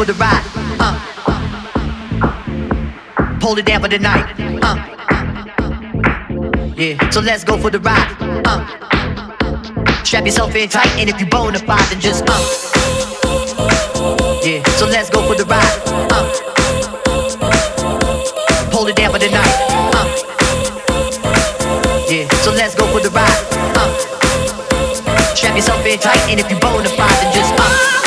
for the ride. Uh. Hold it down for the night. Uh. Yeah, so let's go for the ride. Uh. Strap yourself in tight, and if you bona fide, then just uh. Yeah, so let's go for the ride. Uh. Hold it down for the night. Uh. Yeah, so let's go for the ride. Uh. Strap yourself in tight, and if you bona fide, then just uh.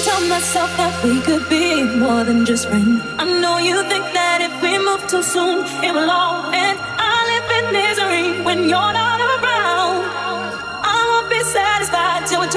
and tell myself that we could be more than just friends. I know you think that if we move too soon, it will all end. I live in misery when you're not around. I won't be satisfied till we